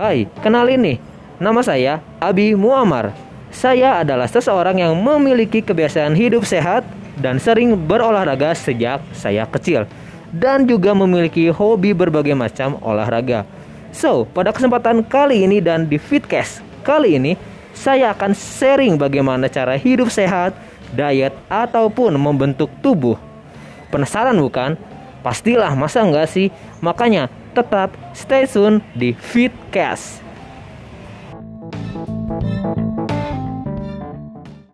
Hai, kenalin nih. Nama saya Abi Muammar. Saya adalah seseorang yang memiliki kebiasaan hidup sehat dan sering berolahraga sejak saya kecil dan juga memiliki hobi berbagai macam olahraga. So, pada kesempatan kali ini dan di Fitcast kali ini saya akan sharing bagaimana cara hidup sehat, diet ataupun membentuk tubuh. Penasaran bukan? Pastilah, masa enggak sih? Makanya tetap stay tune di Fitcast.